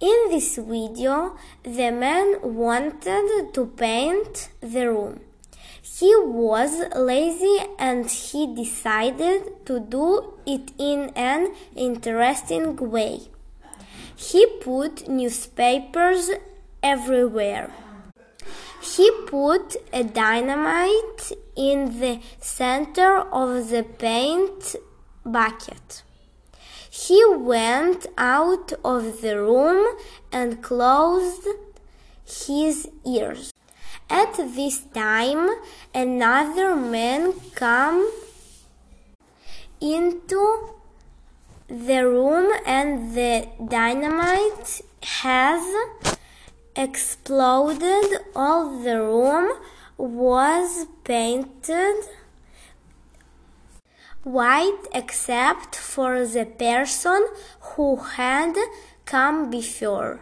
In this video, the man wanted to paint the room. He was lazy and he decided to do it in an interesting way. He put newspapers everywhere. He put a dynamite in the center of the paint bucket. He went out of the room and closed his ears. At this time, another man came into the room and the dynamite has exploded. All the room was painted white except for the person who had come before.